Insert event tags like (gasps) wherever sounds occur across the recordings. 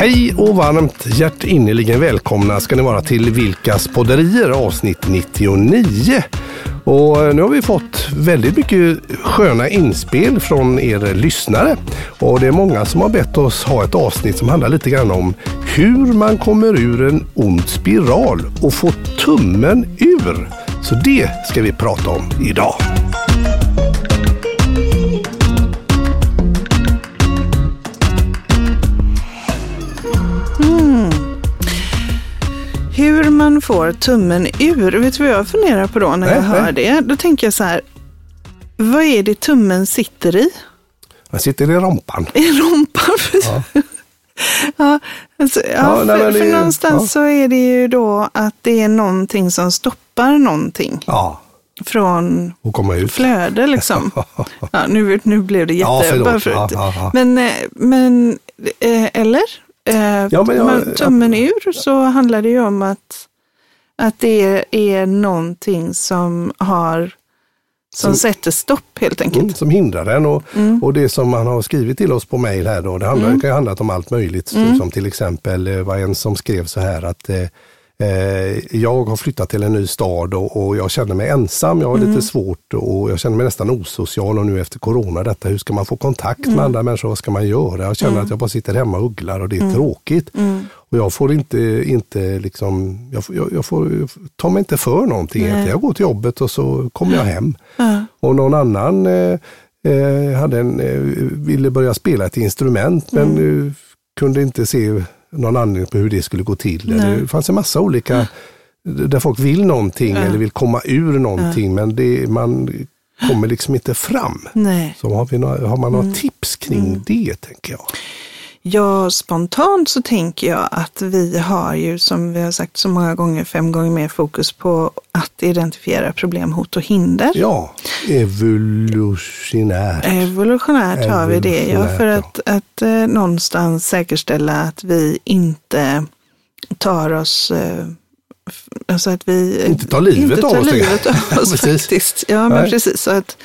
Hej och varmt hjärtinnerligen välkomna ska ni vara till Vilkas podderier avsnitt 99. Och nu har vi fått väldigt mycket sköna inspel från er lyssnare. Och det är många som har bett oss ha ett avsnitt som handlar lite grann om hur man kommer ur en ond spiral och får tummen ur. Så det ska vi prata om idag. Hur man får tummen ur. Vet du vad jag funderar på då när Nej, jag hör nej. det? Då tänker jag så här. Vad är det tummen sitter i? Man sitter i rompan. I rumpan? (laughs) Ja. ja, alltså, ja, Ja, för, nej, det för någonstans ja. så är det ju då att det är någonting som stoppar någonting Ja, från och komma ut. flöde liksom. (laughs) Ja, nu, nu blev det Ja, jätte... förlåt. för- Ja, ja, ja. Men, eh, men eh, eller? Eh, Ja, men jag- tummen ur så handlar det ju om att, att det är någonting som har som, Som- sätter stopp helt enkelt. Mm, som hindrar den. Och, Mm. och det som man har skrivit till oss på mail här då, det handlar, kan ju handla om allt möjligt. Mm. Som till exempel eh, var en som skrev så här att eh, jag har flyttat till en ny stad och, jag känner mig ensam, jag har Mm. lite svårt och jag känner mig nästan osocial och nu efter corona detta, hur ska man få kontakt Mm. med andra människor, vad ska man göra? Jag känner att jag bara sitter hemma och ugglar och det är Mm. tråkigt. Och jag får inte, inte liksom, jag, jag, jag får, jag tar mig inte för någonting. Nej. Jag går till jobbet och så kommer jag hem. Och någon annan eh, eh, hade en, eh, ville börja spela ett instrument men eh, kunde inte se någon anledning på hur det skulle gå till. Nej. Det fanns en massa olika där folk vill någonting Ja. eller vill komma ur någonting men det, man kommer liksom inte fram. Nej. Så har, vi några, har man några tips kring det tänker jag. Ja, spontant så tänker jag att vi har ju, som vi har sagt så många gånger, fem gånger mer fokus på att identifiera problem, hot och hinder. Ja, evolutionär. Evolutionärt har vi det, ja, Evolutionärt, för ja. att, att eh, någonstans säkerställa att vi inte tar oss, eh, alltså att vi Inte tar livet inte av tar oss, tänker jag. livet av oss (laughs) faktiskt. Ja, men Nej. precis. Så att,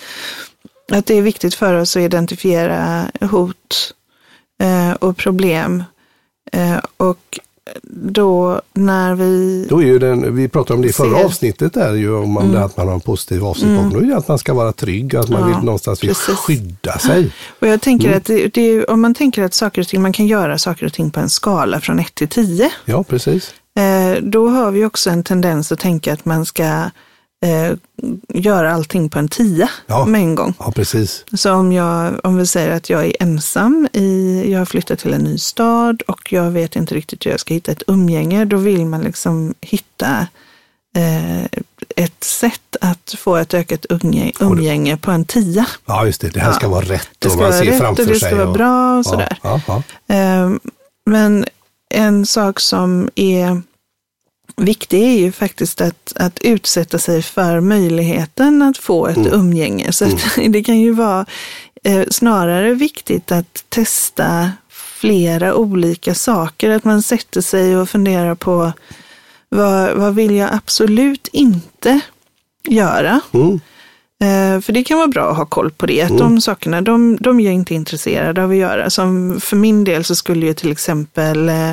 att det är viktigt för oss att identifiera hot och problem. Eh, och då när vi... Då är ju den, vi pratade om det i förra Ser. avsnittet där ju om mm. det att man har en positiv avsikt bakom. Då är det att man ska vara trygg, att man Ja, vill någonstans vill skydda sig. (laughs) Och jag tänker Mm. att det, det är, om man tänker att saker och ting, man kan göra saker och ting på en skala från 1 till 10. Ja, precis. Eh, då har vi också en tendens att tänka att man ska eh, göra allting på en 10 Ja. med en gång. Ja, precis. Så om, jag, om vi säger att jag är ensam, i, jag har flyttat till en ny stad och jag vet inte riktigt hur jag ska hitta ett umgänge, då vill man liksom hitta eh, ett sätt att få ett ökat umgänge, umgänge på en 10. Ja, just det. Det här ska Ja. vara rätt Det och ska man ser rätt framför och det sig. ska vara och- bra och sådär. Ja. Eh, Men en sak som är viktig är ju faktiskt att, att utsätta sig för möjligheten att få ett umgänge. Så att (laughs) det kan ju vara eh, snarare viktigt att testa flera olika saker. Att man sätter sig och funderar på vad, vad vill jag absolut inte göra? Mm. Eh, För det kan vara bra att ha koll på det. Att de sakerna, de, de är jag inte intresserade av att göra. Som för min del så skulle ju till exempel eh,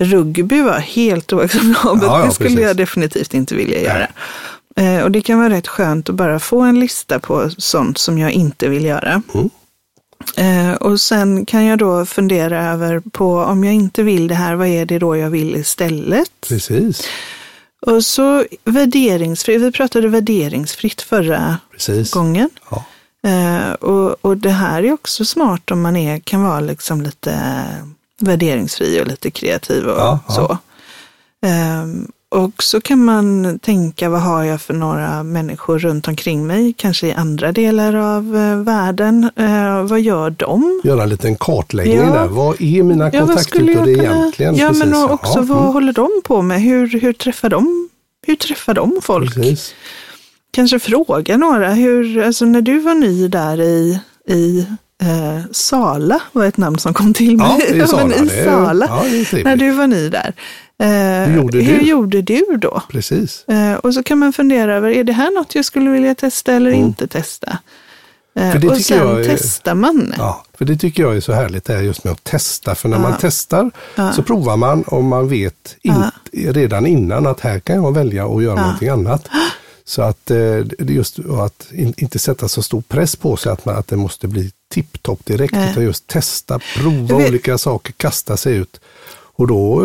rugby vara helt oacceptabelt. Ja, ja, det skulle precis. jag definitivt inte vilja göra. Eh, Och det kan vara rätt skönt att bara få en lista på sånt som jag inte vill göra. Mm. Eh, Och sen kan jag då fundera över på om jag inte vill det här, vad är det då jag vill istället? Precis. Och så värderingsfritt, vi pratade värderingsfritt förra Precis. gången. Ja. Eh, och, och det här är också smart om man är, kan vara liksom lite värderingsfri och lite kreativ och Ja, ja. så. Ehm, och så kan man tänka, vad har jag för några människor runt omkring mig, kanske i andra delar av eh, världen. Eh, vad gör de? Göra en liten kartläggning Ja. där. Vad är mina Ja, kontaktytor egentligen? Ja, men Precis. och också Ja, vad mm. håller de på med? Hur, hur, träffar de, hur träffar de folk? Precis. Kanske fråga några, hur, alltså när du var ny där i, i eh, Sala, var ett namn som kom till mig. (laughs) Ja, i Sala. i är- Sala, Ja, när du var ny där. Eh, Hur gjorde hur du? gjorde du då? Precis. Eh, och så kan man fundera över, är det här något jag skulle vilja testa eller inte testa? Eh, Mm. Och sen är- testar man. Ja, För det tycker jag är så härligt det här just med att testa. För när Ja. man testar så provar man och man vet in, redan innan att här kan jag välja att göra Ja. någonting annat. Så att, eh, just att in, inte sätta så stor press på sig att, man, att det måste bli tipptopp direkt. Nej. Utan just testa, prova olika saker, kasta sig ut. Och då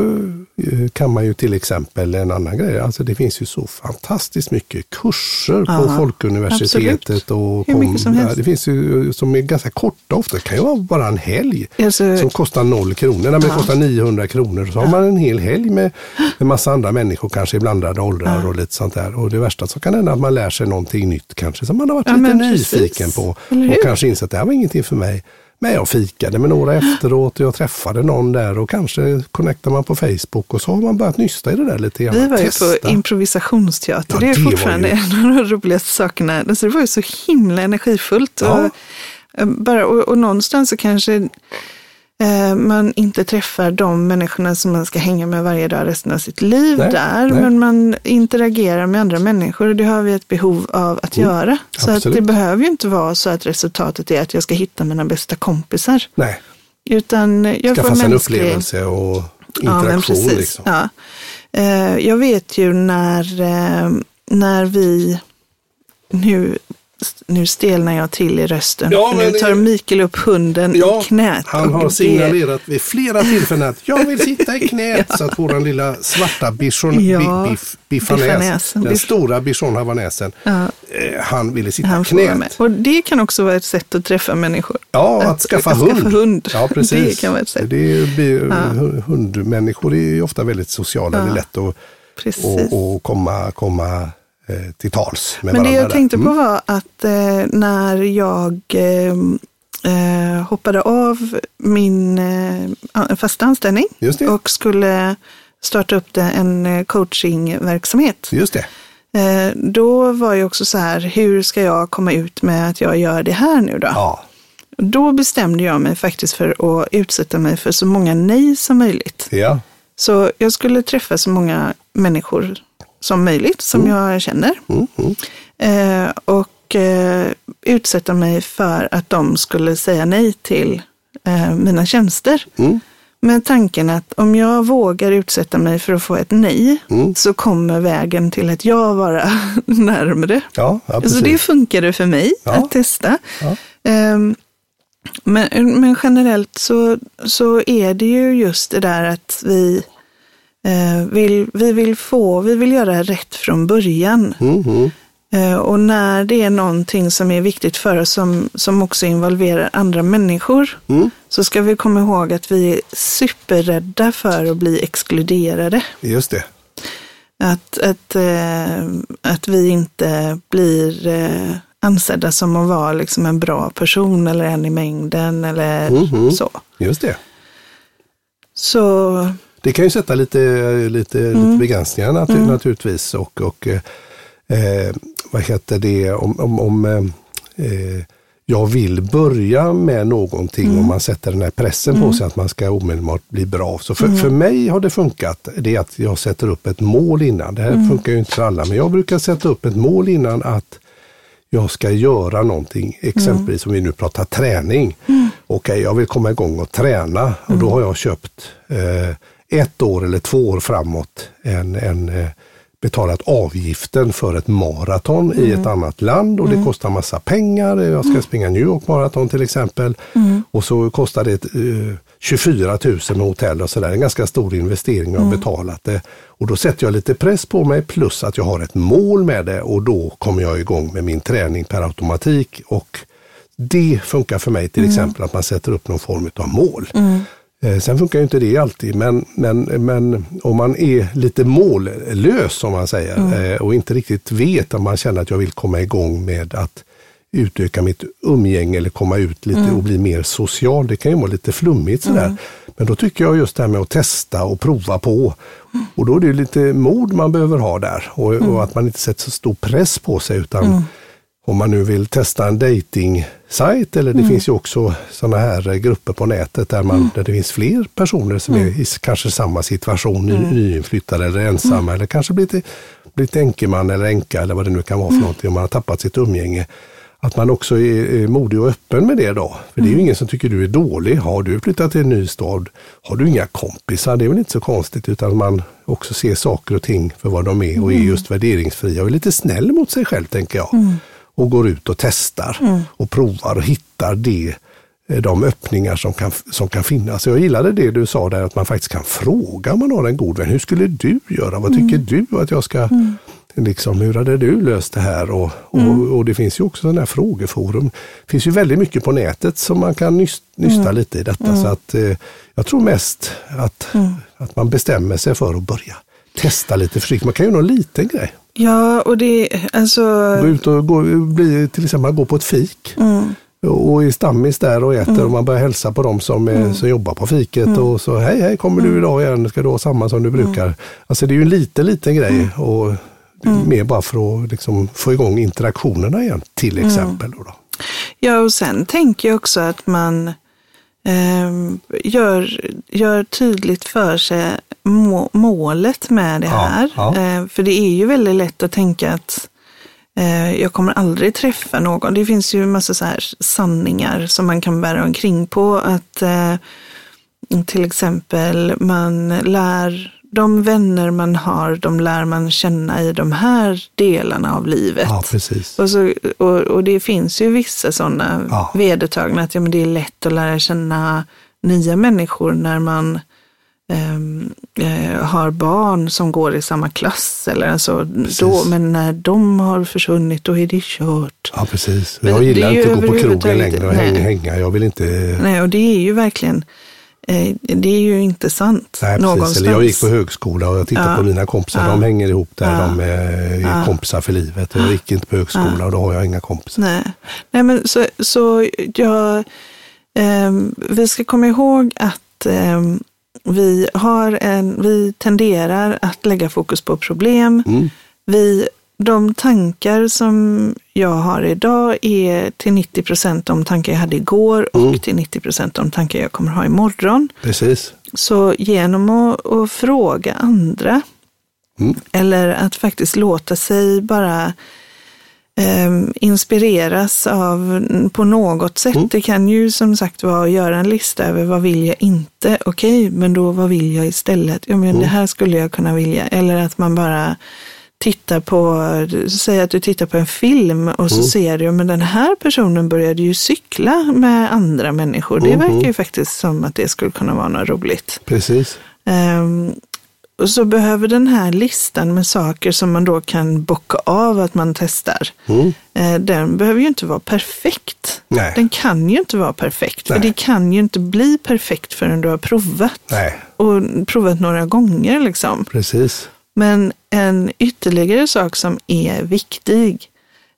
eh, kan man ju till exempel en annan grej, alltså det finns ju så fantastiskt mycket kurser på Ja, Folkuniversitetet. absolut. Och som ja, det finns ju som är ganska korta ofta, det kan ju vara bara en helg Alltså, som kostar noll kronor. Nej, men det Ja. kostar 900 kronor. Så har man en hel helg med (gasps) en massa andra människor, kanske i blandade åldrar och lite sånt där. Och det värsta så kan hända att man lär sig någonting nytt kanske som man har varit Ja, lite precis. nyfiken på. Och kanske insett att det här var ingenting för mig. Men jag fikade med några efteråt och jag träffade någon där och kanske connectar man på Facebook och så har man börjat nysta i det där lite grann. Vi var ju Testa. på improvisationsteater. Ja, det är det fortfarande ju- en av de roligaste sakerna. Alltså, det var ju så himla energifullt. Ja. Och, eh, bara, och, och någonstans så kanske eh, man inte träffar de människorna som man ska hänga med varje dag resten av sitt liv Nej, där. nej. Men man interagerar med andra människor och det har vi ett behov av att göra. Så att Mm. det behöver ju inte vara så att resultatet är att jag ska hitta mina bästa kompisar. Nej, Utan jag skaffa får sig en upplevelse och Ja, men interaktion. precis. liksom. Ja. Eh, Jag vet ju när, eh, när vi, nu, nu stelnar jag till i rösten, Ja, nu det- tar Mikael upp hunden Ja, i knät. han har det- signalerat vid flera tillfällen att jag vill sitta i knät. (laughs) Så att vår lilla svarta bichon, Ja, bi, biff, biffanäs, biffanäs. den Biff- stora bichon havanäsen, Ja, eh, han ville sitta i han vara knät. Och det kan också vara ett sätt att träffa människor. Ja, att, Att- skaffa, att hund. skaffa hund. Ja, (laughs) precis. Det kan vara ett sätt. Det är, Ja. Hundmänniskor är ju ofta väldigt sociala. Det är lätt att och, och komma, komma eh, till tals med Men det jag tänkte på Mm. var att eh, när jag eh, eh, hoppade av min eh, fasta anställning och skulle starta upp en eh, coachingverksamhet. Just det. Eh, då var ju också så här, hur ska jag komma ut med att jag gör det här nu då? Ja, Då bestämde jag mig faktiskt för att utsätta mig för så många nej som möjligt. ja. Så jag skulle träffa så många människor som möjligt som jag känner. Mm, mm. Eh, och eh, utsätta mig för att de skulle säga nej till eh, mina tjänster. Mm. Med tanken att om jag vågar utsätta mig för att få ett nej Mm. så kommer vägen till att jag vara (laughs) närmre. Ja, ja. Så det funkade för mig Ja. att testa. Ja. Ehm, men, men generellt så, så är det ju just det där att vi eh, vill, vi vill få, vi vill göra rätt från början. Mm, mm. Eh, Och när det är någonting som är viktigt för oss som, som också involverar andra människor Mm. så ska vi komma ihåg att vi är superrädda för att bli exkluderade. Just det. Att, att, eh, att vi inte blir eh, ansedda som att vara liksom en bra person eller en i mängden eller Mhm. så. Just det. Så Det kan ju sätta lite, lite, Mm. lite begränsningar natur, naturligtvis. Och, och eh, eh, vad heter det, om, om, om eh, eh, jag vill börja med någonting Mm. och man sätter den här pressen på sig att man ska omedelbart bli bra. Så Mm. för, för mig har det funkat, det är att jag sätter upp ett mål innan. Det här Mm. funkar ju inte för alla, men jag brukar sätta upp ett mål innan att jag ska göra någonting, exempelvis om vi nu pratar träning. Okej, jag vill komma igång och träna och då har jag köpt eh, ett år eller två år framåt en, en eh, betalat avgiften för ett maraton i ett annat land och det kostar massa pengar. Jag ska springa New York Marathon till exempel och så kostar det eh, 24 000 med hotell och sådär. En ganska stor investering jag har betalat det. Och då sätter jag lite press på mig plus att jag har ett mål med det och då kommer jag igång med min träning per automatik. Och det funkar för mig till exempel att man sätter upp någon form av mål. Eh, Sen funkar ju inte det alltid, men, men, men om man är lite mållös som man säger eh, och inte riktigt vet om man känner att jag vill komma igång med att utöka mitt umgänge eller komma ut lite och bli mer social. Det kan ju vara lite flummigt sådär. Men då tycker jag just det här med att testa och prova på. Och då är det lite mod man behöver ha där och, och att man inte sätter så stor press på sig utan om man nu vill testa en dating sajt eller det finns ju också sådana här eh, grupper på nätet där, man, där det finns fler personer som är i kanske samma situation, ny, nyinflyttade eller ensamma eller kanske blivit, blivit enkeman eller änka eller vad det nu kan vara för någonting om man har tappat sitt umgänge. att man också är, är modig och öppen med det då. För det är ju ingen som tycker du är dålig. Har du flyttat till en ny stad, har du inga kompisar, det är väl inte så konstigt utan man också ser saker och ting för vad de är och är just värderingsfria och är lite snäll mot sig själv tänker jag. Och går ut och testar och provar och hittar det eh, de öppningar som kan, som kan finnas. Jag gillade det du sa där att man faktiskt kan fråga om man har en god vän. Hur skulle du göra? Vad tycker du att jag ska Liksom, hur hade du löst det här? Och, och, Mm. och det finns ju också sådana här frågeforum. Det finns ju väldigt mycket på nätet som man kan nys- nysta Mm. lite i detta. Så att, eh, jag tror mest att, Mm. att man bestämmer sig för att börja testa lite försiktigt. Man kan ju göra någon liten grej. Ja, och det, alltså, Gå ut och gå, bli, till exempel gå på ett fik. mm, Och är stammis där och äter och man börjar hälsa på dem som, Mm. som jobbar på fiket och så hej hej kommer du idag igen, ska du ha samma som du Mm. brukar. Alltså det är ju en liten liten grej och mer bara för att liksom få igång interaktionerna igen till Mm. exempel. Då ja, och sen tänker jag också att man gör, gör tydligt för sig må, målet med det Ja, här. ja. Eh, för det är ju väldigt lätt att tänka att eh, jag kommer aldrig träffa någon. Det finns ju massa så här sanningar som man kan bära omkring på. Att eh, till exempel man lär de vänner man har, de lär man känna i de här delarna av livet. Ja, precis. Och, så, och, och det finns ju vissa sådana Ja. vedertagna, att ja, men det är lätt att lära känna nya människor när man ehm, eh, har barn som går i samma klass. Eller alltså, då, men när de har försvunnit, då är det kört. Ja, precis. Jag gillar inte att gå på krogen längre och hänga, hänga. Jag vill inte... Nej, och det är ju verkligen, det är ju inte sant Nej, någonstans. Eller jag gick på högskola och jag tittade Ja. på mina kompisar. Ja. De hänger ihop där. Ja. De är Ja. kompisar för livet. Jag gick inte på högskola och då har jag inga kompisar. Nej, Nej men så, så jag, ehm, vi ska komma ihåg att ehm, vi, har en, vi tenderar att lägga fokus på problem. Mm. Vi, de tankar som jag har idag är till 90 procent de tankar jag hade igår och Mm. till 90 procent de tankar jag kommer ha imorgon. Precis. Så genom att, att fråga andra Mm. eller att faktiskt låta sig bara eh, inspireras av på något sätt. Mm. Det kan ju som sagt vara att göra en lista över vad vill jag inte? Okej, men då vad vill jag istället? Ja, men Mm. det här skulle jag kunna vilja. Eller att man bara tittar på, säg att du tittar på en film och Mm. så ser du, men den här personen började ju cykla med andra människor. Det Mhm. verkar ju faktiskt som att det skulle kunna vara något roligt. Precis. Ehm, och så behöver den här listan med saker som man då kan bocka av att man testar, Mm. eh, den behöver ju inte vara perfekt. Nej. Den kan ju inte vara perfekt, för Nej. det kan ju inte bli perfekt förrän du har provat. Nej, Och provat några gånger liksom. precis. Men en ytterligare sak som är viktig,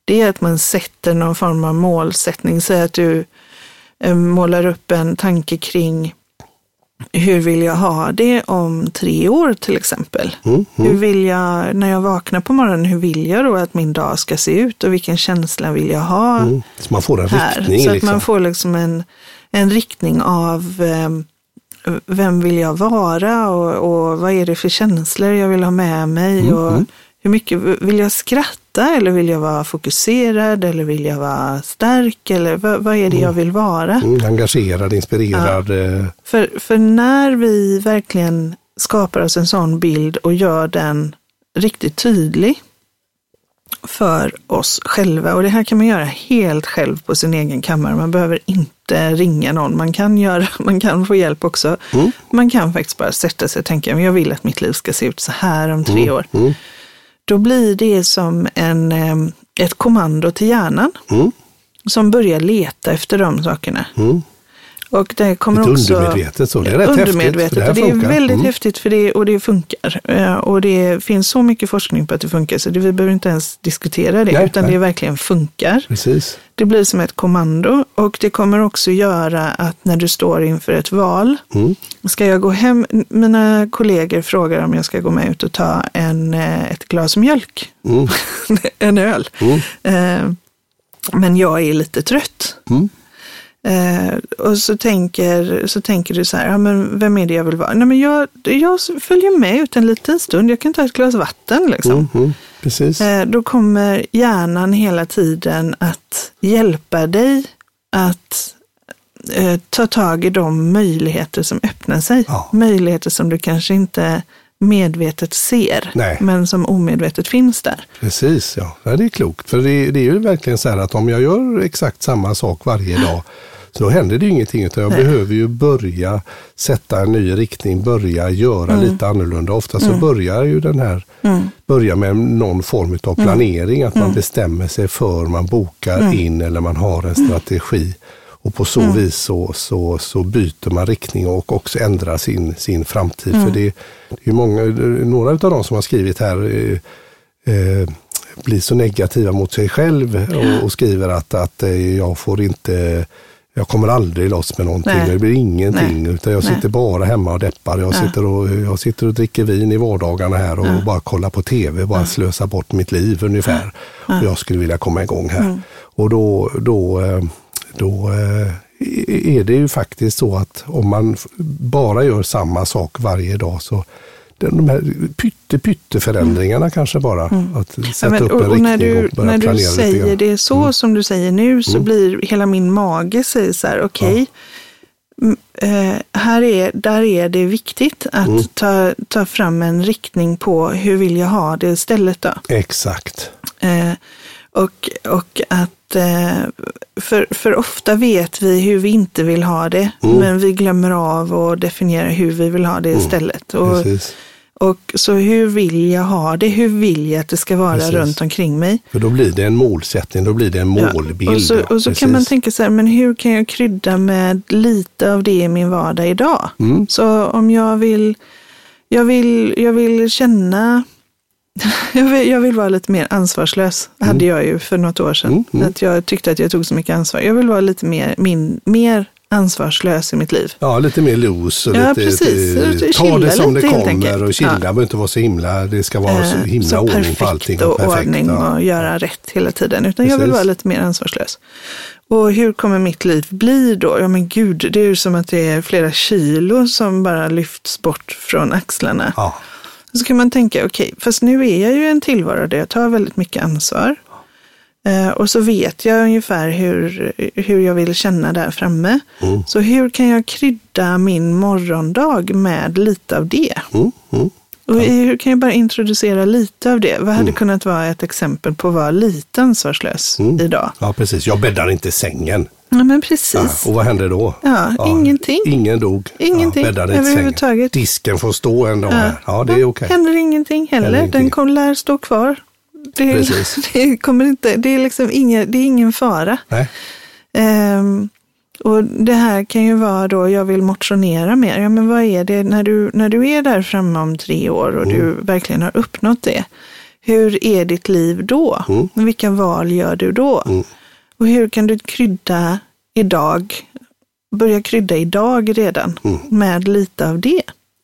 det är att man sätter någon form av målsättning. Säg att du eh, målar upp en tanke kring hur vill jag ha det om tre år till exempel? Mm. Hur vill jag, när jag vaknar på morgonen, hur vill jag då att min dag ska se ut och vilken känsla vill jag ha Mm. Så man får en här? riktning. så att liksom. man får liksom en, en riktning av eh, vem vill jag vara? Och, och vad är det för känslor jag vill ha med mig? Mm, och hur mycket vill jag skratta? Eller vill jag vara fokuserad? Eller vill jag vara stark? Eller vad, vad är det jag vill vara? Mm. Engagerad, inspirerad. eh, För, för när vi verkligen skapar oss en sån bild och gör den riktigt tydlig för oss själva. Och det här kan man göra helt själv på sin egen kammare. Man behöver inte ringa någon. Man kan, göra, (laughs) man kan få hjälp också. Mm. Man kan faktiskt bara sätta sig och tänka, "Men jag vill att mitt liv ska se ut så här om tre år. Mm. Då blir det som en, ett kommando till hjärnan Mm. som börjar leta efter de sakerna. Mm. Och det kommer Lite också... undermedvetet så. Det är rätt häftigt, undermedvetet. det här och det är väldigt Mm. häftigt för det, och det funkar. Eh, Och det finns så mycket forskning på att det funkar så det, vi behöver inte ens diskutera det. Nej, utan nej. det verkligen funkar. Precis. Det blir som ett kommando och det kommer också göra att när du står inför ett val, Mm. ska jag gå hem, mina kollegor frågar om jag ska gå med ut och ta en, eh, ett glas mjölk, Mm. (laughs) en öl. Mm. Eh, Men jag är lite trött. Eh, och så tänker, så tänker du så här, ja, men vem är det jag vill vara? Nej, men jag, jag följer med ut en liten stund, jag kan ta ett glas vatten. Liksom. Mm. Mm. Precis. Eh, då kommer hjärnan hela tiden att hjälpa dig att eh, ta tag i de möjligheter som öppnar sig. Ja. Möjligheter som du kanske inte medvetet ser, Nej. men som omedvetet finns där. Precis, ja. ja det är klokt. För det, det är ju verkligen så här att om jag gör exakt samma sak varje dag så då händer det ju ingenting utan jag Nej. behöver ju börja sätta en ny riktning, börja göra Mm. lite annorlunda. Ofta så börjar ju den här, börja med någon form av planering, att Mm. man bestämmer sig för, man bokar in eller man har en strategi. Och på så vis så, så, så byter man riktning och också ändrar sin, sin framtid. För det, det är många, några av de som har skrivit här eh, eh, blir så negativa mot sig själv och, och skriver att, att eh, jag får inte jag kommer aldrig loss med någonting, Nej. det blir ingenting, Nej. utan jag Nej. sitter bara hemma och deppar. Jag, Ja. sitter och, jag sitter och dricker vin i vardagarna här och bara kollar på tv, bara slösar bort mitt liv ungefär. Och jag skulle vilja komma igång här. Mm. Och då, då, eh, då eh, är det ju faktiskt så att om man bara gör samma sak varje dag så de här pytte, pytte förändringarna kanske bara. Att sätta Mm. Ja, men- upp en och, riktning när du, och börja när du säger. Mm. det så som du säger nu så blir hela min mage säger så här, okej, m- eh, här är, där är det viktigt att Mm. ta, ta fram en riktning på hur vill jag ha det istället då. Exakt. Eh, och, och att, eh, för, för ofta vet vi hur vi inte vill ha det, Mm. men vi glömmer av att definiera hur vi vill ha det istället. Och, Precis. och så hur vill jag ha det? Hur vill jag att det ska vara Precis. runt omkring mig? För då blir det en målsättning, då blir det en Ja, målbild. Och så, ja. och så kan man tänka så här, men hur kan jag krydda med lite av det i min vardag idag? Mm. Så om jag vill, jag vill, jag vill känna, (laughs) jag vill, jag vill vara lite mer ansvarslös, hade jag ju för något år sedan. Mm, mm. Att jag tyckte att jag tog så mycket ansvar. Jag vill vara lite mer, min, mer ansvarslös i mitt liv. Ja, lite mer loose. Och Ja, lite, precis. lite, ta det som lite, det kommer och chilla. Ja. Behöver inte vara så himla, det ska vara så Eh, himla så ordning på allting. och perfekt, ordning ja. och göra rätt hela tiden. Utan jag vill Precis. vara lite mer ansvarslös. Och hur kommer mitt liv bli då? Ja men gud, det är ju som att det är flera kilo som bara lyfts bort från axlarna. Ja, Så kan man tänka, okej, fast nu är jag ju en tillvaro där jag tar väldigt mycket ansvar. Eh, och så vet jag ungefär hur, hur jag vill känna där framme. Mm. Så hur kan jag krydda min morgondag med lite av det? mm, mm. Och hur kan jag bara introducera lite av det? Vad hade kunnat vara ett exempel på att vara lite ansvarslös Mm. idag? ja, precis. Jag bäddar inte sängen. Ja, men Ja, precis. och vad händer då? Ja, ingenting. Ingen dog. Ingenting Ja, sängen. överhuvudtaget. Disken får stå en dag här. Ja, det är okej. händer ingenting heller. Händer ingenting. Den kommer lär stå kvar. Det, Precis. (laughs) det, kommer inte, det, är liksom ingen, det är ingen fara. Nej. Ehm, och det här kan ju vara då, jag vill motionera mer. Ja, men vad är det när du, när du är där framme om tre år och du verkligen har uppnått det? Hur är ditt liv då? Mm. Vilka val gör du då? Mm. Och hur kan du krydda idag, börja krydda idag redan Mm. med lite av det?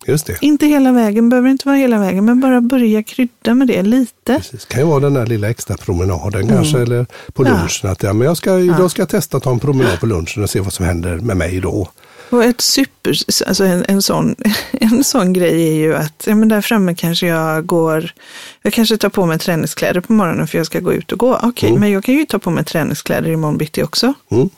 Just det. Inte hela vägen, behöver inte vara hela vägen, men bara börja krydda med det lite. Precis. kan ju vara den där lilla extra promenaden kanske, eller på Mm. Ja. lunchen. Att, ja, men jag ska, ska jag testa att ta en promenad på lunchen och se vad som händer med mig då. Och ett super, alltså en, en, sån, (laughs) en sån grej är ju att ja, men där framme kanske jag går, jag kanske tar på mig träningskläder på morgonen för jag ska gå ut och gå. Okej, men jag kan ju ta på mig träningskläder imorgon bitti också. Mm.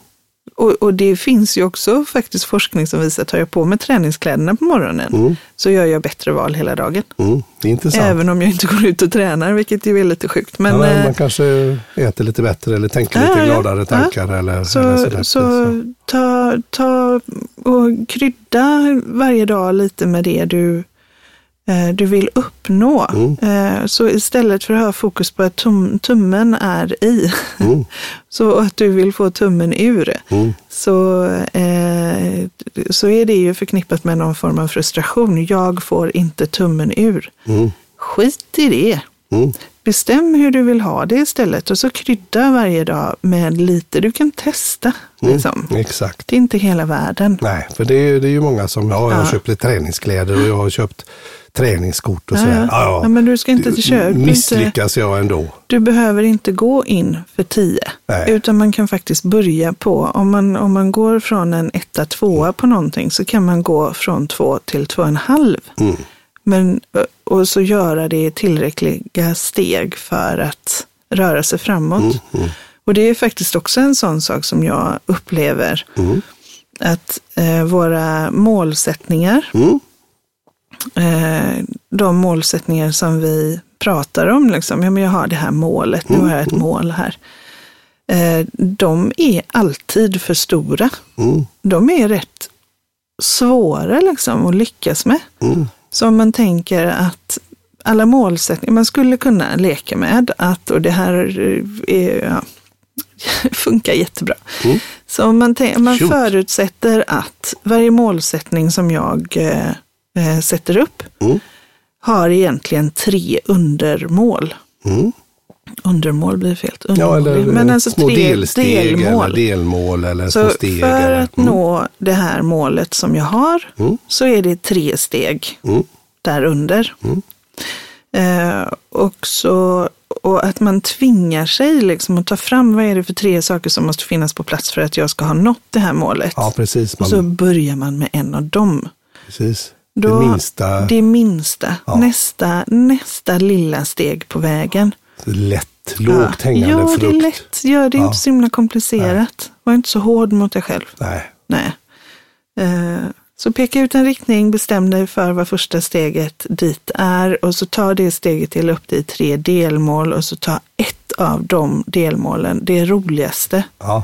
Och, och det finns ju också faktiskt forskning som visar att tar jag på mig träningskläderna på morgonen Mm. så gör jag bättre val hela dagen. Mm. Intressant. Även om jag inte går ut och tränar, vilket ju är lite sjukt. Men, ja, men eh, man kanske äter lite bättre eller tänker Ja, lite ja, gladare ja. tankar. Eller, Så, eller sådär. så ta, ta och krydda varje dag lite med det du, du vill uppnå. Mm. Eh, så istället för att ha fokus på att tum, tummen är i, Mm. (laughs) så att du vill få tummen ur, Mm. så, eh, så är det ju förknippat med någon form av frustration. Jag får inte tummen ur. Mm. Skit i det. Mm. Bestäm hur du vill ha det istället och så krydda varje dag med lite. Du kan testa. Mm. Liksom. Exakt. Det är inte hela världen. Nej, för det är, det är ju många som, ja, jag har Ja. köpt lite träningskläder och jag har köpt träningskort och Ja, sådär. ja. Ja, men du ska inte köra. Du, inte, Misslyckas jag ändå. du behöver inte gå in för tio. Nej. Utan man kan faktiskt börja på, om man, om man går från en etta, tvåa på någonting så kan man gå från två till två och en halv. Mm. Men, och så göra det i tillräckliga steg för att röra sig framåt. Mm, mm. Och det är faktiskt också en sån sak som jag upplever. Mm. Att eh, våra målsättningar, Mm. Eh, de målsättningar som vi pratar om, liksom, ja, men jag har det här målet, nu har jag ett mål här. Eh, de är alltid för stora. Mm. De är rätt svåra liksom, att lyckas med. Mm. Så om man tänker att alla målsättningar, man skulle kunna leka med att, och det här är, ja, (laughs) funkar jättebra. Mm. Så om man, man förutsätter att varje målsättning som jag eh, eh, sätter upp Mm. har egentligen tre undermål. Mm. Undermål blir fel. Ja, eller Men alltså små tre delsteg delmål. eller delmål eller små Så steg. för eller, att nå det här målet som jag har Mm. så är det tre steg Mm. där under. Mm. Eh, och, så, och att man tvingar sig liksom att ta fram vad är det för tre saker som måste finnas på plats för att jag ska ha nått det här målet. Ja, precis. och Man, så börjar man med en av dem. precis. Då- det minsta, Det minsta, Ja. nästa, nästa lilla steg på vägen. lätt, lågt hängande ja, frukt. det är lätt. Gör det Ja. inte så himla komplicerat. Var inte så hård mot dig själv. Nej. Nej. Eh, Så peka ut en riktning, bestäm dig för vad första steget dit är och så ta det steget till upp till tre delmål och så ta ett av de delmålen, det roligaste, Ja,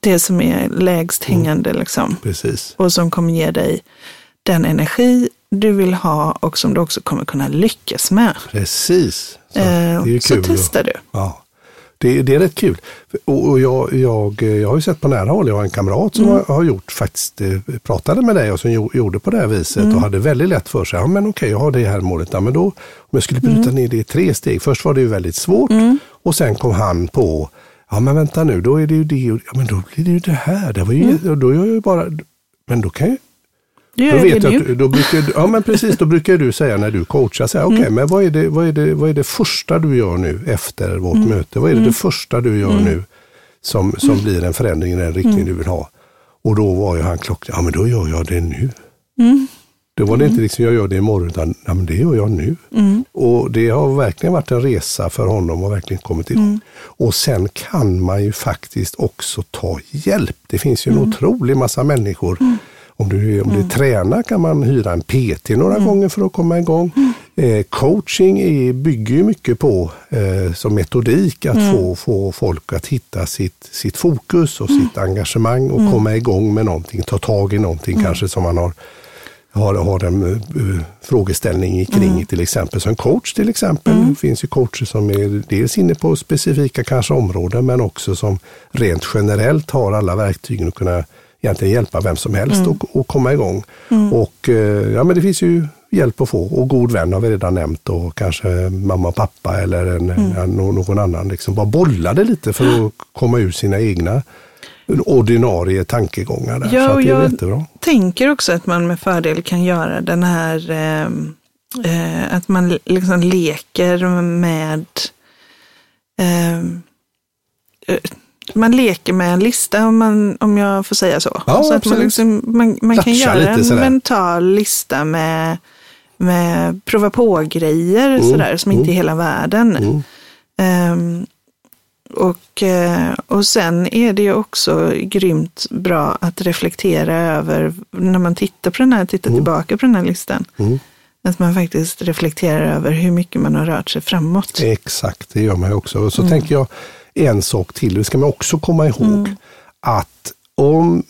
det som är lägst Mm. hängande liksom precis. och som kommer ge dig den energi du vill ha och som du också kommer kunna lyckas med. Precis. Så, Eh, det är ju så kul. att- testar du. Ja, det, det är rätt kul. Och, jag, jag, jag har ju sett på nära håll, jag har en kamrat som Mm. har, har gjort faktiskt, eh, pratade med dig och som gjo- gjorde på det här viset Mm. och hade väldigt lätt för sig. Ja men okej, jag har det här målet. Ja, men då, om jag skulle bryta Mm. ner det i tre steg. Först var det ju väldigt svårt och sen kom han på, ja men vänta nu, då är det ju det, ja men då blir det ju det här. Det var ju, och då är jag ju bara, men då kan jag Då gör vet det jag nu. att, då brukar, du- ja men precis, då brukar du säga när du coachar, säga, okej Mm. men vad är, det, vad, är det, vad är det första du gör nu efter vårt Mm. möte? Vad är det, det första du gör nu som, som blir en förändring i den riktning Mm. du vill ha? Och då var ju han klockren, ja men då gör jag det nu. Mm. Då var det inte liksom jag gör det imorgon, utan ja, men det gör jag nu. Mm. Och det har verkligen varit en resa för honom och verkligen kommit igång. Mm. Och sen kan man ju faktiskt också ta hjälp. Det finns ju Mm. en otrolig massa människor. Om du, om du tränar kan man hyra en PT några Mm. gånger för att komma igång. Eh, coaching är, bygger ju mycket på eh, som metodik att Mm. få, få folk att hitta sitt, sitt fokus och sitt engagemang Mm. och komma igång med någonting, ta tag i någonting kanske som man har har, har en uh, frågeställning kring Mm. till exempel. Så en coach till exempel. Det finns ju coacher som är dels inne på specifika kanske områden men också som rent generellt har alla verktygen att kunna egentligen hjälpa vem som helst Mm. och, och komma igång. Och eh, ja men det finns ju hjälp att få och god vän har vi redan nämnt och kanske mamma och pappa eller en, Mm. någon annan. Liksom bara bolla det lite för att komma ur sina egna ordinarie tankegångar. Där. Ja, så det är jag jättebra. tänker också att man med fördel kan göra den här, eh, eh, att man liksom leker med, eh, eh, man leker med en lista om, man, om jag får säga så. Ja, så att man, liksom, man, man kan göra en sådär. mental lista med, med prova på-grejer sådär, som inte är hela världen. Mm. Ehm, och, eh, och sen är det ju också grymt bra att reflektera över, när man tittar på den här, tittar tillbaka på den här listan, Mm. att man faktiskt reflekterar över hur mycket man har rört sig framåt. Exakt, det gör man ju också. Och så Mm. tänker jag en sak till, det ska man också komma ihåg. Mm. Att om,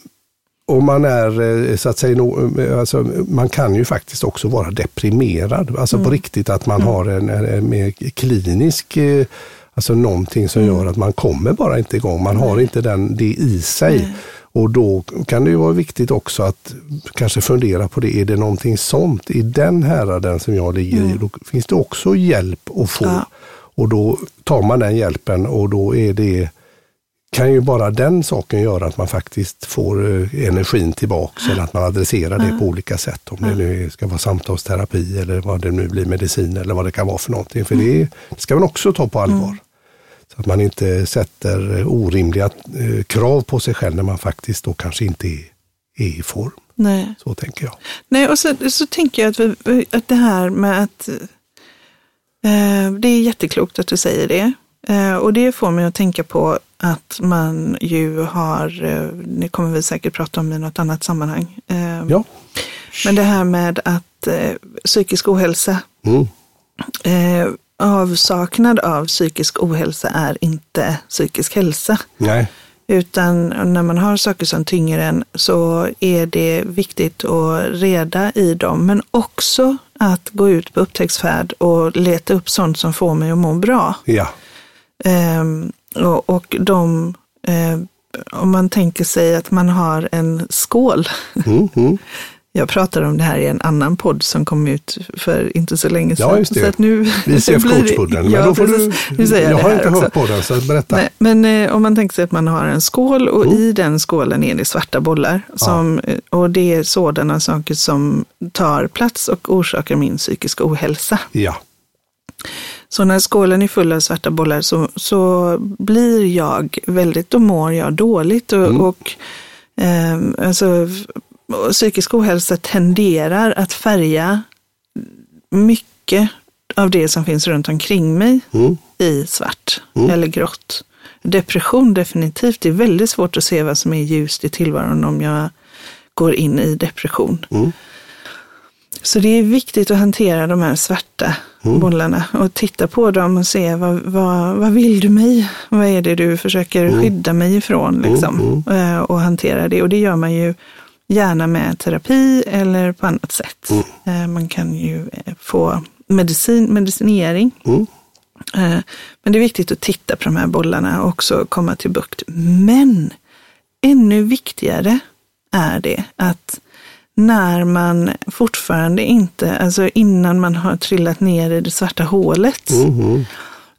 om man är, eh, så att säga, eh, alltså, man kan ju faktiskt också vara deprimerad. Alltså Mm. på riktigt att man har en, en, mer klinisk, eh, alltså någonting som Mm. gör att man kommer bara inte igång. Man har inte den, det i sig. Och då kan det ju vara viktigt också att kanske fundera på det. Är det någonting sånt i den häraden som jag ligger i? Då finns det också hjälp att få. Ja. Och då tar man den hjälpen och då är det kan ju bara den saken göra att man faktiskt får eh, energin tillbaks eller att man adresserar det på olika sätt. Om det nu ska vara samtalsterapi eller vad det nu blir, medicin eller vad det kan vara för någonting. För det ska man också ta på allvar. Så att man inte sätter eh, orimliga eh, krav på sig själv när man faktiskt då kanske inte är i form. Nej. Så tänker jag. Nej, och så, så tänker jag att, vi, att det här med att det är jätteklokt att du säger det. Eh, och det får mig att tänka på att man ju har, eh, det kommer vi säkert prata om i något annat sammanhang. Eh, Ja. Men det här med att eh, psykisk ohälsa, Mm. eh, avsaknad av psykisk ohälsa är inte psykisk hälsa. Nej. Utan när man har saker som tynger en så är det viktigt att reda i dem. Men också att gå ut på upptäcktsfärd och leta upp sånt som får mig att må bra. Ja. Ehm, och, och de, eh, om man tänker sig att man har en skål. Mm, mm. (laughs) Jag pratade om det här i en annan podd som kom ut för inte så länge sedan. Ja, just det. Så att nu Vi ser (laughs) coachpodden. Men Ja, då får precis. du, Nu säger jag det har inte också. hört på den, så berätta. Nej, men eh, om man tänker sig att man har en skål och i den skålen är det svarta bollar. Som, eh, Och det är sådana saker som tar plats och orsakar min psykiska ohälsa. Ja. Så när skålen är full av svarta bollar så, så blir jag väldigt, då mår jag dåligt. Och, och ehm, alltså, psykisk ohälsa tenderar att färga mycket av det som finns runt omkring mig Mm. i svart eller grått. Depression definitivt. Det är väldigt svårt att se vad som är ljust i tillvaron om jag går in i depression. Mm. Så det är viktigt att hantera de här svarta bollarna och titta på dem och se vad, vad, vad vill du mig? Vad är det du försöker skydda mig ifrån? Liksom? Eh, Och hantera det. Och det gör man ju gärna med terapi eller på annat sätt. Eh, Man kan ju eh, få medicin, medicinering. Mm. Eh, Men det är viktigt att titta på de här bollarna och också komma till bukt. Men ännu viktigare är det att när man fortfarande inte, alltså innan man har trillat ner i det svarta hålet, Mm.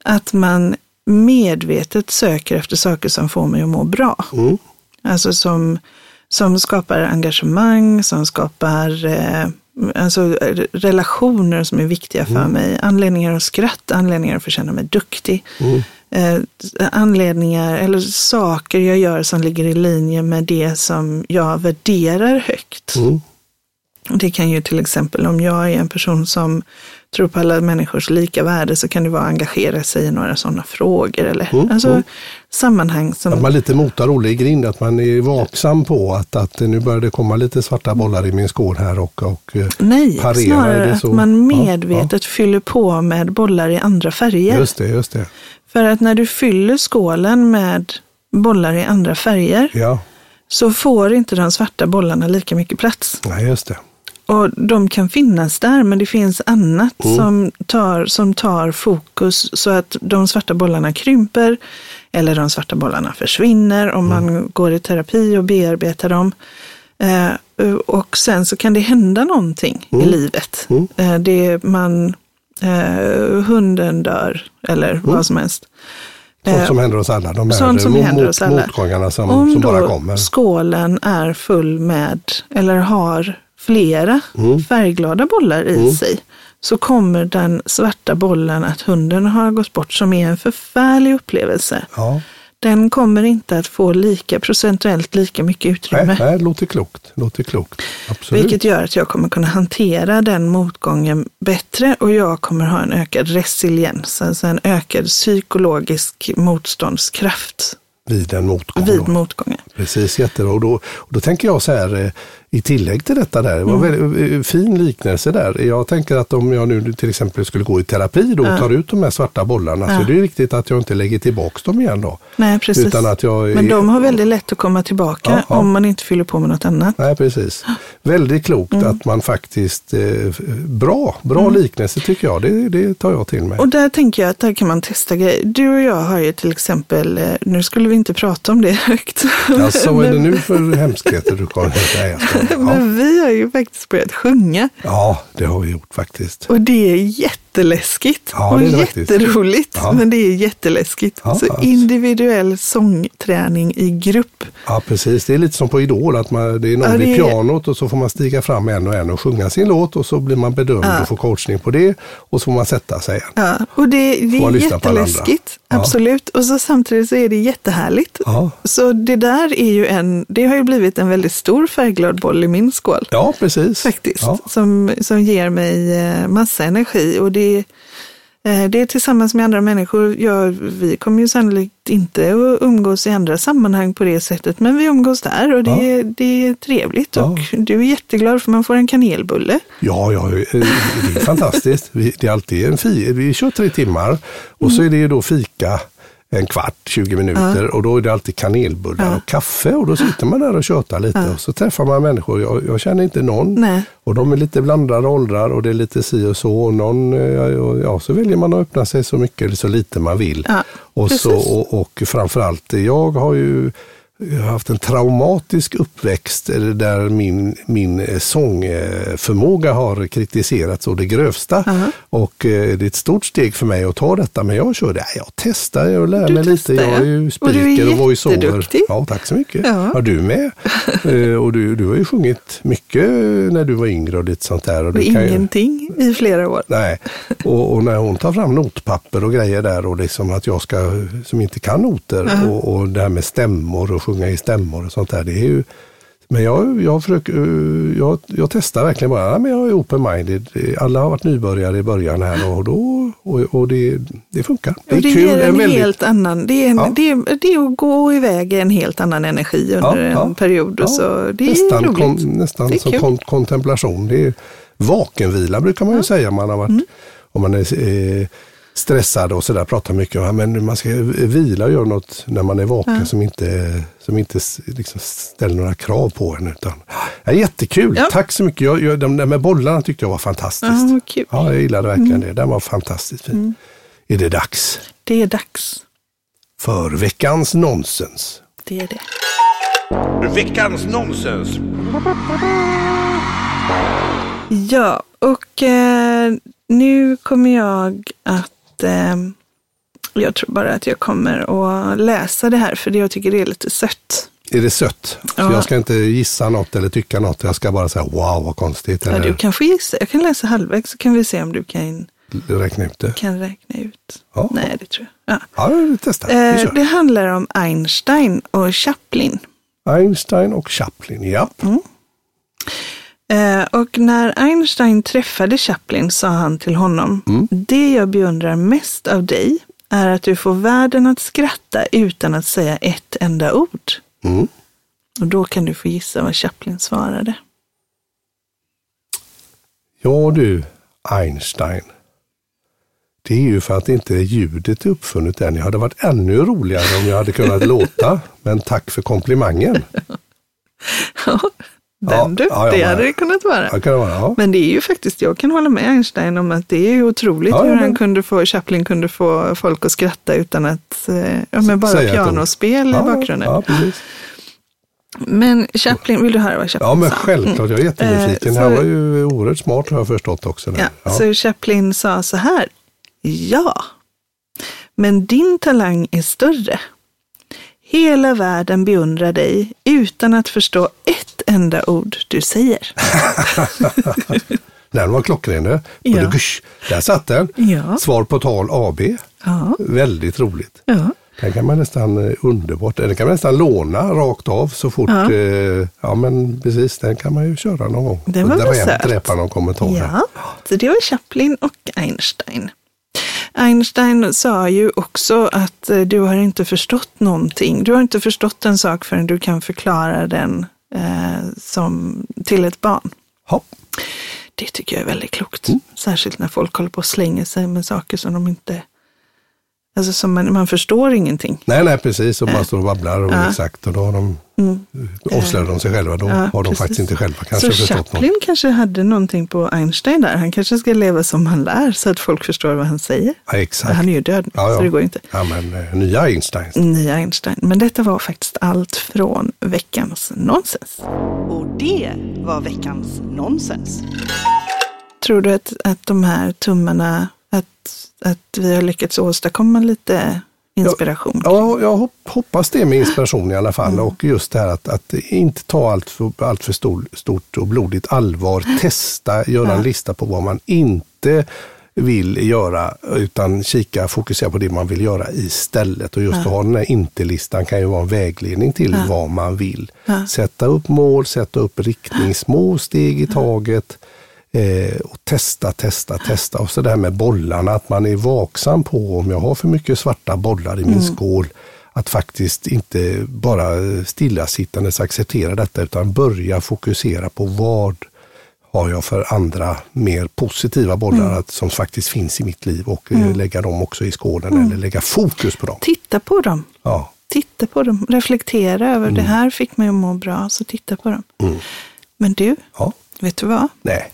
att man medvetet söker efter saker som får mig att må bra. Mm. Alltså som, som skapar engagemang, som skapar eh, alltså, relationer som är viktiga för mig. Anledningar att skratta, anledningar att få känna mig duktig. Eh, anledningar eller saker jag gör som ligger i linje med det som jag värderar högt. Mm. Det kan ju till exempel om jag är en person som tror på alla människors lika värde så kan det vara att engagera sig i några sådana frågor eller Mm, alltså sammanhang som Att man lite motar Olle i grind, att man är vaksam på att, att nu börjar det komma lite svarta bollar i min skål här och, och eh, Nej, parera. Snarare att man Ja, medvetet fyller på med bollar i andra Ja, färger. just det, just det. För att när du fyller skålen med bollar i andra färger Ja, så får inte de svarta bollarna lika mycket plats. nej, just det. Och de kan finnas där, men det finns annat Mm. som, tar, som tar fokus så att de svarta bollarna krymper eller de svarta bollarna försvinner om Mm. man går i terapi och bearbetar dem. Eh, och sen så kan det hända någonting Mm. i livet. Eh, det man, eh, hunden dör eller Mm. vad som helst. Sånt Eh, som händer oss alla. De här sånt som mot, händer oss alla. motgångarna som, Om som då bara kommer. skålen är full med, eller har flera Mm. färgglada bollar i sig, så kommer den svarta bollen att hunden har gått bort, som är en förfärlig upplevelse. Ja, Den kommer inte att få lika procentuellt lika mycket utrymme. nej, nej, låter klokt. Låter klokt. Absolut. Vilket gör att jag kommer kunna hantera den motgången bättre och jag kommer ha en ökad resiliens, alltså en ökad psykologisk motståndskraft Vid en motgång. vid motgången. Precis, jättebra. Och då, och då tänker jag så här, eh, i tillägg till detta där, det Mm. var väldigt eh, fin liknelse där. Jag tänker att om jag nu till exempel skulle gå i terapi då och tar ut de här svarta bollarna så är det viktigt att jag inte lägger tillbaka dem igen då. Nej, precis. Utan att jag... Men de har väldigt lätt att komma tillbaka Ja, ja. om man inte fyller på med något annat. Nej, precis. Väldigt klokt Mm. att man faktiskt, eh, bra, bra liknelse tycker jag. Det, det tar jag till mig. Och där tänker jag att där kan man testa grejer. Du och jag har ju till exempel, eh, nu skulle vi inte prata om det (laughs) högt. Alltså, vad är det nu för hemskheter du kommer att säga? (laughs) Men vi har ju faktiskt börjat sjunga. ja, det har vi gjort faktiskt. Och det är jätteläskigt Ja, och jätteroligt. Ja. Men det är jätteläskigt. Ja, så individuell sångträning i grupp. Ja, precis. Det är lite som på Idol, att man, det är någon Ja, vid pianot och så får man stiga fram en och en och sjunga sin låt och så blir man bedömd och får coachning på det och så får man sätta sig igen. Ja, och det, det är jätteläskigt. Absolut. Och så samtidigt så är det jättehärligt. Ja. Så det där är ju en, det har ju blivit en väldigt stor färgglad boll i min skål. Ja, precis. Faktiskt. Ja. Som, som ger mig eh, massa energi. Och det, eh, det tillsammans med andra människor, ja, vi kommer ju sannolikt inte att umgås i andra sammanhang på det sättet. Men vi umgås där och det, det är trevligt. Ja. Och du är jätteglad för man får en kanelbulle. Ja, ja, eh, det är fantastiskt. Det är alltid en fi, vi kör tre timmar och så är det ju då fika en kvart, 20 minuter och då är det alltid kanelbullar Ja. och kaffe och då sitter man där och tjötar lite och så träffar man människor. Jag, jag känner inte någon Nej. och de är lite blandade åldrar och det är lite si och så och någon, eh, ja, ja, så väljer man att öppna sig så mycket eller så lite man vill. Ja, och, så, och, och framförallt, jag har ju jag har haft en traumatisk uppväxt eh, där min, min eh, sångförmåga har kritiserats och det grövsta. Ja. Och eh, det är ett stort steg för mig att ta detta, men jag kör det. Jag testar och lär Du mig lite. testar, Jag är ju speaker och voiceover. Ja, tack så mycket. Ja. Ja. du med. (laughs) Och du, du har ju sjungit mycket när du var yngre och lite sånt där. Och du kan ju, ingenting i flera år. Nej, (laughs) och, och när hon tar fram notpapper och grejer där och liksom att jag ska, som inte kan noter och, och det här med stämmor och sjunga i stämmor och sånt där. Det är ju, men jag, jag, försöker, eh, jag, jag testar verkligen bara, ja, men jag är open-minded. Alla har varit nybörjare i början här och, då, och, och det, det funkar. Det är det kul. ger en väldigt- helt annan, det är, en, Ja. det, är, det är att gå iväg i en helt annan energi under Ja, en period. Och så, det är nästan roligt. kon, nästan Det är som kul. kon, kontemplation. Det är vakenvila brukar man ju säga om man har varit, Mm. om man är eh, stressad och sådär, pratar mycket om men man ska vila och göra något när man är vaken som inte, som inte liksom ställer några krav på en. Utan, ja, jättekul, Ja. tack så mycket. Jag, jag, de där med bollarna tyckte jag var fantastiskt. Ja, kul. Ja, jag gillade verkligen Mm. det. Den var fantastiskt fin. Är det dags Det är dags. för veckans nonsens? Det är det. Veckans nonsens. Ja, och eh, nu kommer jag att... Eh, jag tror bara att jag kommer att läsa det här för det jag tycker det är lite sött. Är det sött? Så Ja. jag ska inte gissa något eller tycka något. Jag ska bara säga wow vad konstigt. Ja, Eller du kan få gissa. Jag kan läsa halvvägs så kan vi se om du kan, räkna ut det. kan räkna ut. Ja. Nej, det tror jag. Ja. Ja. Vi Eh, det handlar om Einstein och Chaplin. Einstein och Chaplin, ja. Eh, och när Einstein träffade Chaplin sa han till honom, Mm. det jag beundrar mest av dig är att du får världen att skratta utan att säga ett enda ord. Mm. Och då kan du få gissa vad Chaplin svarade. Ja du, Einstein. Det är ju för att inte ljudet är uppfunnet än. Jag hade varit ännu roligare om jag hade kunnat (laughs) låta. Men tack för komplimangen. Den du, ja, ja, det hade det kunnat vara. Ja, kan det vara, ja. Men det är ju faktiskt, jag kan hålla med Einstein om att det är otroligt Ja, ja, hur han men- kunde få, Chaplin kunde få folk att skratta utan att, eh, ja men bara Säga pianospel i ja, bakgrunden. Ja. Men Chaplin, vill du höra vad Chaplin ja men sa? självklart. Jag är jättenyfiken. Eh, Han var ju oerhört smart har jag förstått också. Ja, Ja. Så Chaplin sa så här. Ja, men din talang är större. Hela världen beundrar dig utan att förstå ett enda ord du säger. (laughs) Den var klockren. Ja. Där satt den. Ja. Svar på tal AB. Ja, Väldigt roligt. ja. Den kan man nästan, eh, underbart, den kan man nästan låna rakt av så fort, Ja. eh, ja men precis, den kan man ju köra någon gång. Den var väl söt. Någon kommentar. Ja, så det var Chaplin och Einstein. Einstein sa ju också att eh, du har inte förstått någonting. Du har inte förstått en sak förrän du kan förklara den eh, som, till ett barn. Ja. Det tycker jag är väldigt klokt. Mm. Särskilt när folk håller på och slänger sig med saker som de inte... Alltså som man, man förstår ingenting. Nej, nej precis, och bara står och babblar och Ja. Mm. exakt och då har de, avslöjar de sig själva. Då Ja, har de precis. faktiskt inte själva kanske så förstått Chaplin något. kanske hade någonting på Einstein där. Han kanske ska leva som han lär så att folk förstår vad han säger. Ja, exakt. Han är ju död Ja, ja. så det går inte. Ja, men eh, nya Einstein. Nya Einstein. Men detta var faktiskt allt från veckans nonsens. Och det var veckans nonsens. Tror du att, att de här tummarna, att, att vi har lyckats åstadkomma lite inspiration. Ja, jag hoppas det med inspiration i alla fall. Mm. Och just det här att, att inte ta allt för, allt för stor, stort och blodigt allvar. (laughs) Testa, göra en lista på vad man inte vill göra, utan kika, fokusera på det man vill göra istället. Och just att ha den här inte-listan kan ju vara en vägledning till ja. vad man vill. Ja. Sätta upp mål, sätta upp riktning, små steg i taget. Eh, och testa, testa, testa. Och så det här med bollarna, att man är vaksam på om jag har för mycket svarta bollar i min mm. skål. Att faktiskt inte bara stillasittandes acceptera detta utan börja fokusera på vad har jag för andra mer positiva bollar mm. som faktiskt finns i mitt liv och eh, mm. lägga dem också i skålen mm. eller lägga fokus på dem. Titta på dem. Ja. Titta på dem, reflektera över det mm. här fick mig att må bra, så titta på dem. Mm. Men du, ja. vet du vad? Nej.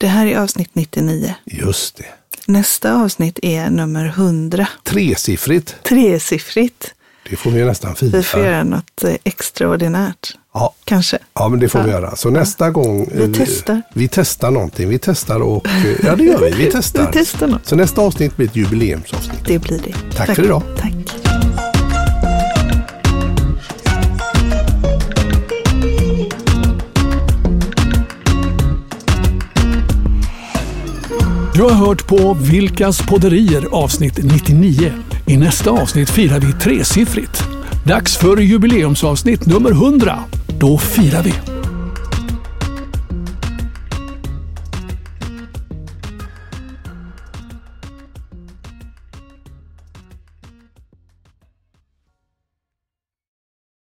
Det här är avsnitt 99. Just det. Nästa avsnitt är nummer 100. Tresiffrigt. Tresiffrigt. Det får vi nästan fira. Vi får göra något eh, extraordinärt. Ja. Kanske. Ja, men det får ja. vi göra. Så nästa ja. gång. Vi, vi testar. Vi testar någonting. Vi testar och ja, det gör vi. Vi (laughs) testar. vi testar något. Så nästa avsnitt blir ett jubileumsavsnitt. Det blir det. Tack, Tack. för idag. Tack. Du har hört på Vilkas podderier avsnitt 99. I nästa avsnitt firar vi tresiffrigt. Dags för jubileumsavsnitt nummer 100. Då firar vi!